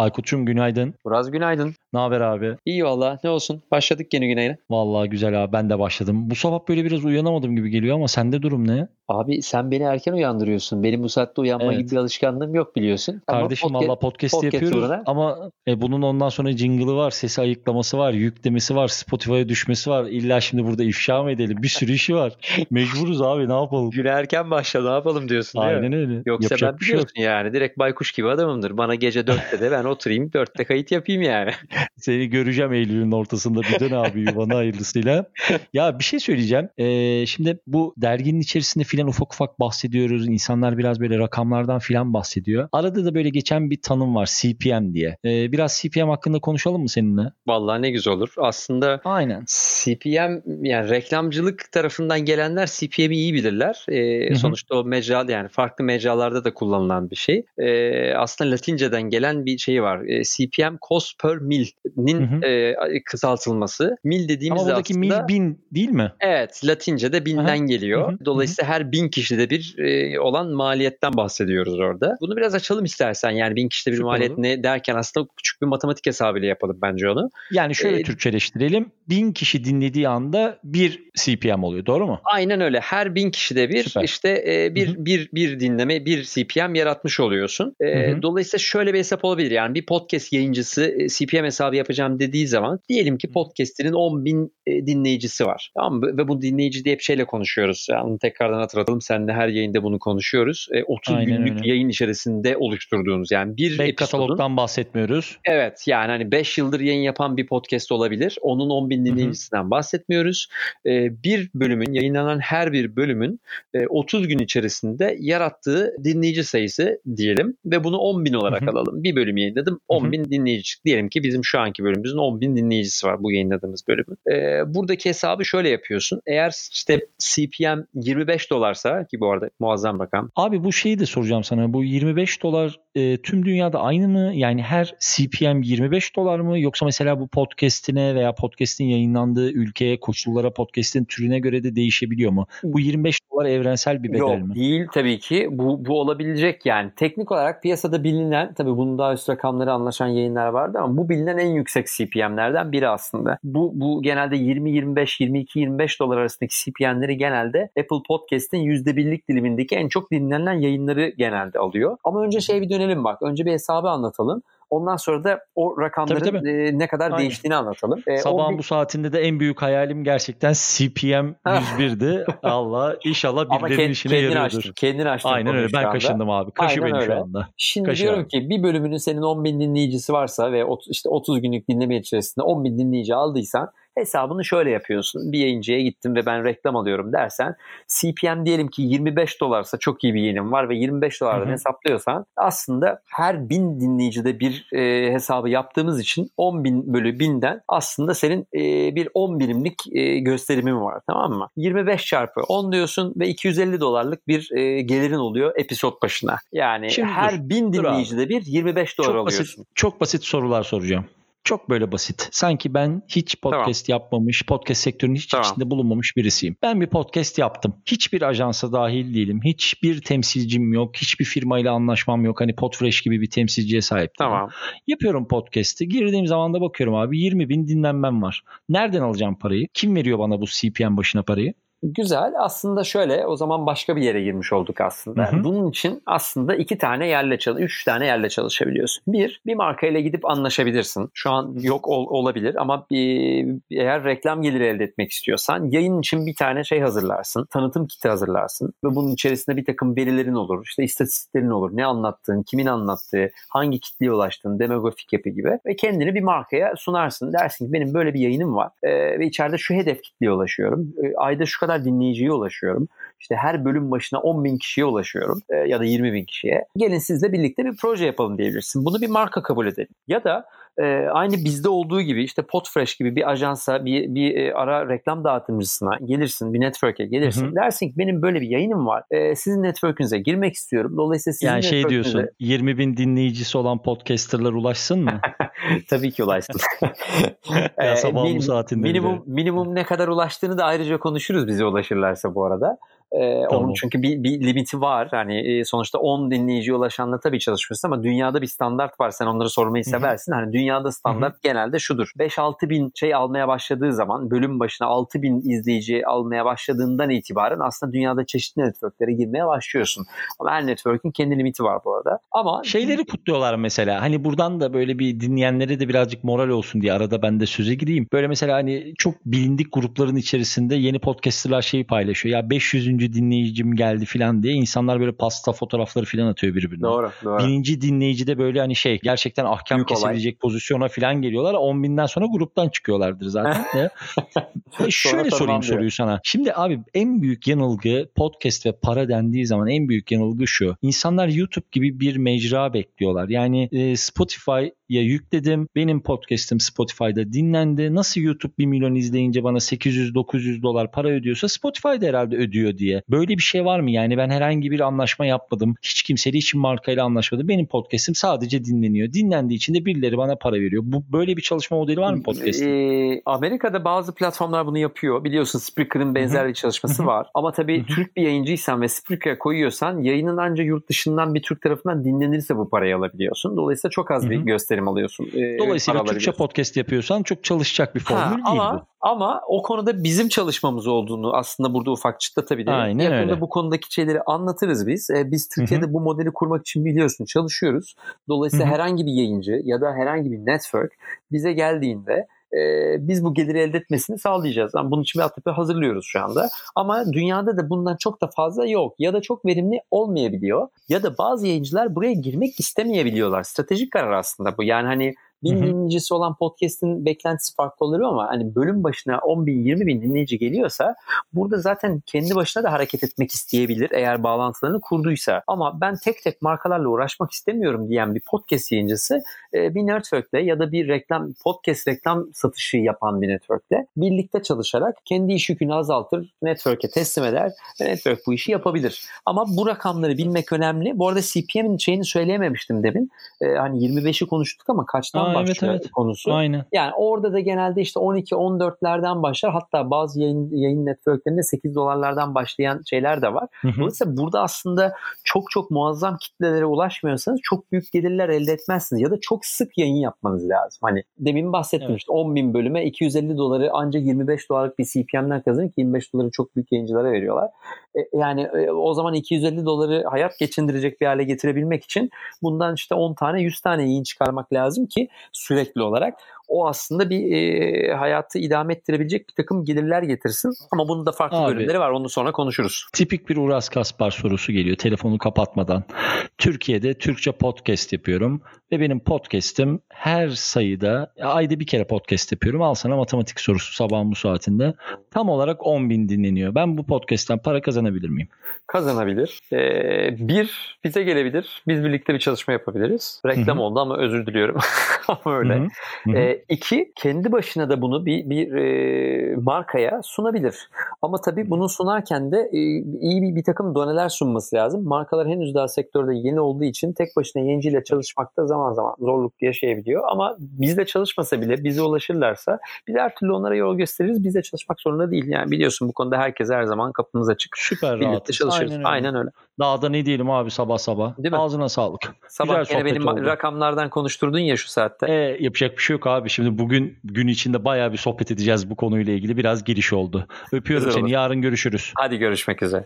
Aykut'cum günaydın. Buraz günaydın. Ne haber abi? İyi valla ne olsun. Başladık yeni güne. Vallahi güzel abi ben de başladım. Bu sabah böyle biraz uyanamadım gibi geliyor ama sende durum ne? Abi sen beni erken uyandırıyorsun. Benim bu saatte uyanma Evet. gibi bir alışkanlığım yok biliyorsun. Ama Kardeşim podcast- valla podcast, podcast yapıyoruz uğruna. ama e, bunun ondan sonra jingle'ı var, sesi ayıklaması var, yüklemesi var, Spotify'a düşmesi var. İlla şimdi burada ifşa mı edelim? Bir sürü işi var. Mecburuz abi ne yapalım? Güne erken başla ne yapalım diyorsun değil mi? Aynen öyle. Yoksa Yapacak ben bir şey yok. yani direkt baykuş gibi adamımdır. Bana gece dörtte de ben oturayım dörtte kayıt yapayım yani. Seni göreceğim Eylül'ün ortasında bir dön abi yuvana hayırlısıyla. Ya bir şey söyleyeceğim. Ee, şimdi bu derginin içerisinde filan ufak ufak bahsediyoruz. İnsanlar biraz böyle rakamlardan filan bahsediyor. Arada da böyle geçen bir tanım var CPM diye. Ee, biraz CPM hakkında konuşalım mı seninle? Vallahi ne güzel olur. Aslında Aynen. CPM yani reklamcılık tarafından gelenler CPM'i iyi bilirler. Ee, sonuçta o mecra yani farklı mecralarda da kullanılan bir şey. Ee, aslında Latinceden gelen bir şey var. Ee, CPM cost per hı. e, kısaltılması. Mil dediğimiz Ama buradaki aslında mil bin değil mi? Evet, Latince'de binden Aha, geliyor. hı hı, Dolayısıyla her bin kişide bir e, olan maliyetten bahsediyoruz orada. Bunu biraz açalım istersen. Yani bin kişide bir Süper maliyet olur. ne derken aslında küçük bir matematik hesabıyla yapalım bence onu. Yani şöyle Ee, Türkçeleştirelim. Bin kişi dinlediği anda bir CPM oluyor. Doğru mu? Aynen öyle. Her bin kişide bir Süper. işte e, bir, bir bir dinleme, bir CPM yaratmış oluyorsun. E. Dolayısıyla şöyle bir hesap olabilir. Yani bir podcast yayıncısı CPM hesabı yapacağım dediği zaman diyelim ki podcast'inin 10 bin dinleyicisi var. Tamam mı? Ve bu dinleyici diye bir şeyle konuşuyoruz. Yani tekrardan hatırlatalım. Seninle her yayında bunu konuşuyoruz. E, 30 Aynen günlük öyle. yayın içerisinde oluşturduğunuz yani bir Back episodun katalogdan bahsetmiyoruz. Evet yani hani 5 yıldır yayın yapan bir podcast olabilir. Onun 10 bin dinleyicisinden bahsetmiyoruz. Ee, bir bölümün yayınlanan her bir bölümün e, 30 gün içerisinde yarattığı dinleyici sayısı diyelim ve bunu 10 bin olarak Hı hı. alalım. Bir bölüm yayınladım 10 Hı hı. bin dinleyici. Diyelim ki bizim şu anki bölümümüzün 10 bin dinleyicisi var bu yayınladığımız bölümün. Ee, buradaki hesabı şöyle yapıyorsun. Eğer işte CPM 25 dolarsa ki bu arada muazzam rakam. Abi bu şeyi de soracağım sana. Bu 25 dolar e, tüm dünyada aynı mı? Yani her CPM 25 dolar mı? Yoksa mesela bu podcast'ine veya podcast'in yayınlandığı ülkeye, koşullara, podcast'in türüne göre de değişebiliyor mu? Bu 25 dolar evrensel bir bedel Yok mi? değil tabii ki. Bu, bu olabilecek yani. Teknik olarak piyasada bilinen tabii bunun daha üst rakamları anlaşan yayınlar vardı ama bu bilinen en yüksek CPM'lerden biri aslında. Bu, bu genelde 20-25, 22-25 dolar arasındaki CPM'leri genelde Apple Podcast'in %1'lik dilimindeki en çok dinlenen yayınları genelde alıyor. Ama önce şeye bir dönelim bak. Önce bir hesabı anlatalım. Ondan sonra da o rakamların Tabii, tabii. e, ne kadar Aynen. değiştiğini anlatalım. E, Sabahın bir- bu saatinde de en büyük hayalim gerçekten CPM 101'di. Allah inşallah birilerinin kend- işine kendini yarıyordur. açtın. Kendini açtın. Aynen öyle. şu Ben anda. kaşındım abi. Kaşı Aynen beni şu öyle. anda. Şimdi Kaşı diyorum abi. ki bir bölümünün senin 10 bin dinleyicisi varsa ve işte 30 günlük dinleme içerisinde 10 bin dinleyici aldıysan hesabını şöyle yapıyorsun. Bir yayıncıya gittim ve ben reklam alıyorum dersen CPM diyelim ki 25 dolarsa çok iyi bir yayınım var ve 25 dolardan hesaplıyorsan aslında her bin dinleyicide bir e, hesabı yaptığımız için 10 bin bölü binden aslında senin e, bir 10 birimlik e, gösterimin var tamam mı? 25 çarpı 10 diyorsun ve 250 dolarlık bir e, gelirin oluyor episod başına. Yani Şimdi her bin dur abi. dinleyicide bir 25 dolar Çok alıyorsun. basit, çok basit sorular soracağım. Çok böyle basit. Sanki ben hiç podcast yapmamış, podcast sektörünün hiç Tamam. içinde bulunmamış birisiyim. Ben bir podcast yaptım. Hiçbir ajansa dahil değilim. Hiçbir temsilcim yok. Hiçbir firmayla anlaşmam yok. Hani Podfresh gibi bir temsilciye sahip. Tamam. Yapıyorum podcast'i. Girdiğim zaman da bakıyorum abi 20 bin dinlenmem var. Nereden alacağım parayı? Kim veriyor bana bu CPM başına parayı? Güzel. Aslında şöyle o zaman başka bir yere girmiş olduk aslında. Hı hı. Bunun için aslında iki tane yerle çalış, üç tane yerle çalışabiliyorsun. Bir, bir markayla gidip anlaşabilirsin. Şu an yok ol- olabilir ama bir, eğer reklam geliri elde etmek istiyorsan yayın için bir tane şey hazırlarsın. Tanıtım kiti hazırlarsın ve bunun içerisinde bir takım verilerin olur. İşte istatistiklerin olur. Ne anlattığın, kimin anlattığı, hangi kitleye ulaştığın, demografik yapı gibi ve kendini bir markaya sunarsın. Dersin ki benim böyle bir yayınım var Ee, ve içeride şu hedef kitleye ulaşıyorum. Ee, ayda şu kadar dinleyiciye ulaşıyorum. İşte her bölüm başına 10 bin kişiye ulaşıyorum e, ya da 20 bin kişiye. Gelin sizle birlikte bir proje yapalım diyebilirsin. Bunu bir marka kabul edelim. Ya da e, aynı bizde olduğu gibi işte Podfresh gibi bir ajansa bir, bir e, ara reklam dağıtımcısına gelirsin bir network'e gelirsin. Hı hı. Dersin ki benim böyle bir yayınım var. E, sizin network'ünüze girmek istiyorum. Dolayısıyla sizin Yani şey diyorsun 20 bin dinleyicisi olan podcasterlar ulaşsın mı? Tabii ki ulaşsın. Ya Ee, sabahın bu min- saatinde minimum, minimum ne kadar ulaştığını da ayrıca konuşuruz bize ulaşırlarsa bu arada. Ee, tamam. Onun çünkü bir, bir limiti var. Hani sonuçta 10 dinleyiciye ulaşanla tabii çalışmıyorsun ama dünyada bir standart var. Sen onları sormayı seversin. Hani dünyada standart Hı-hı. genelde şudur. 5-6 bin şey almaya başladığı zaman bölüm başına 6 bin izleyici almaya başladığından itibaren aslında dünyada çeşitli networklere girmeye başlıyorsun. Ama her network'ün kendi limiti var bu arada. Ama şeyleri kutluyorlar mesela. Hani buradan da böyle bir dinleyenlere de birazcık moral olsun diye arada ben de söze gireyim. Böyle mesela hani çok bilindik grupların içerisinde yeni podcasterlar şeyi paylaşıyor. Ya 500. dinleyicim geldi falan diye insanlar böyle pasta fotoğrafları falan atıyor birbirine. Doğru, doğru. Bininci dinleyici de böyle hani şey gerçekten ahkam Büyük kesebilecek olay. pozisyona falan geliyorlar. 10 binden sonra gruptan çıkıyorlardır zaten. e şöyle sorayım soruyu sana. Şimdi abi en büyük yanılgı podcast ve para dendiği zaman en büyük yanılgı şu. İnsanlar YouTube gibi bir mecra bekliyorlar. Yani e, Spotify'ya yükledim. Benim podcast'im Spotify'da dinlendi. Nasıl YouTube 1 milyon izleyince bana 800-900 dolar para ödüyorsa Spotify da herhalde ödüyor diye. Böyle bir şey var mı? Yani ben herhangi bir anlaşma yapmadım. Hiç kimseyle hiç markayla anlaşmadım. Benim podcast'im sadece dinleniyor. Dinlendiği için de birileri bana para veriyor. Bu böyle bir çalışma modeli var mı podcast'in? Ee, Amerika'da bazı platformlar bunu yapıyor. Biliyorsun Spreaker'ın benzer bir çalışması var. Ama tabii Türk bir yayıncıysan ve Spreaker'a koyuyorsan yayının ancak yurt dışından bir Türk tarafından dinlenirse bu parayı alabiliyorsun. Dolayısıyla çok az bir gösterim alıyorsun. Ee, Dolayısıyla Türkçe podcast yapıyorsan çok çalışacak bir formül ha, değil ama, bu. Ama o konuda bizim çalışmamız olduğunu aslında burada ufakçıkta tabii de Aynen yakında öyle. bu konudaki şeyleri anlatırız biz. Ee, biz Türkiye'de Hı-hı. bu modeli kurmak için biliyorsun çalışıyoruz. Dolayısıyla Hı-hı. herhangi bir yayıncı ya da herhangi bir network bize geldiğinde e, biz bu geliri elde etmesini sağlayacağız. Yani bunun için bir altyapı hazırlıyoruz şu anda. Ama dünyada da bundan çok da fazla yok. Ya da çok verimli olmayabiliyor. Ya da bazı yayıncılar buraya girmek istemeyebiliyorlar. Stratejik karar aslında bu. Yani hani bin dinleyicisi olan podcast'in beklentisi farklı oluyor ama hani bölüm başına 10 bin 20 bin dinleyici geliyorsa burada zaten kendi başına da hareket etmek isteyebilir eğer bağlantılarını kurduysa. Ama ben tek tek markalarla uğraşmak istemiyorum diyen bir podcast yayıncısı e, bir network'le ya da bir reklam podcast reklam satışı yapan bir network'le birlikte çalışarak kendi iş yükünü azaltır, network'e teslim eder ve network bu işi yapabilir. Ama bu rakamları bilmek önemli. Bu arada CPM'in şeyini söyleyememiştim demin. E, hani 25'i konuştuk ama kaçtan Aa, başlıyor evet, evet. konusu. Aynen. Yani orada da genelde işte 12-14'lerden başlar. Hatta bazı yayın, yayın networklerinde 8 dolarlardan başlayan şeyler de var. Hı hı. Dolayısıyla burada aslında çok çok muazzam kitlelere ulaşmıyorsanız çok büyük gelirler elde etmezsiniz. Ya da çok sık yayın yapmanız lazım. Hani demin bahsettim evet. işte 10 bin bölüme 250 doları ancak 25 dolarlık bir CPM'den kazanır ki 25 doları çok büyük yayıncılara veriyorlar. E, yani e, o zaman 250 doları hayat geçindirecek bir hale getirebilmek için bundan işte 10 tane 100 tane yayın çıkarmak lazım ki sürekli olarak o aslında bir e, hayatı idame ettirebilecek bir takım gelirler getirsin. Ama bunun da farklı Abi, bölümleri var. Onu sonra konuşuruz. Tipik bir Uras Kaspar sorusu geliyor telefonu kapatmadan. Türkiye'de Türkçe podcast yapıyorum ve benim podcast'im her sayıda ayda bir kere podcast yapıyorum. Al sana matematik sorusu sabahın bu saatinde. Tam olarak 10 bin dinleniyor. Ben bu podcast'ten para kazanabilir miyim? Kazanabilir. Ee, bir, bize gelebilir. Biz birlikte bir çalışma yapabiliriz. Reklam Hı-hı. oldu ama özür diliyorum. ama öyle. Hı-hı. Hı-hı. Ee, iki, kendi başına da bunu bir, bir e, markaya sunabilir. Ama tabii bunu sunarken de e, iyi bir, bir takım doneler sunması lazım. Markalar henüz daha sektörde yeni olduğu için tek başına yayıncıyla çalışmakta zaman zaman zorluk yaşayabiliyor. Ama bizle çalışmasa bile bize ulaşırlarsa biz her türlü onlara yol gösteririz. Bizle çalışmak zorunda değil. Yani biliyorsun bu konuda herkes her zaman kapımız açık. Süper rahat. çalışıyoruz. Aynen öyle. Aynen öyle. Daha da ne diyelim abi sabah sabah. Değil mi? Ağzına sağlık. Sabah Güzel yine benim oldu. rakamlardan konuşturdun ya şu saatte. E, yapacak bir şey yok abi. Şimdi bugün gün içinde bayağı bir sohbet edeceğiz bu konuyla ilgili. Biraz giriş oldu. Öpüyorum Güzel seni. Olur. Yarın görüşürüz. Hadi görüşmek üzere.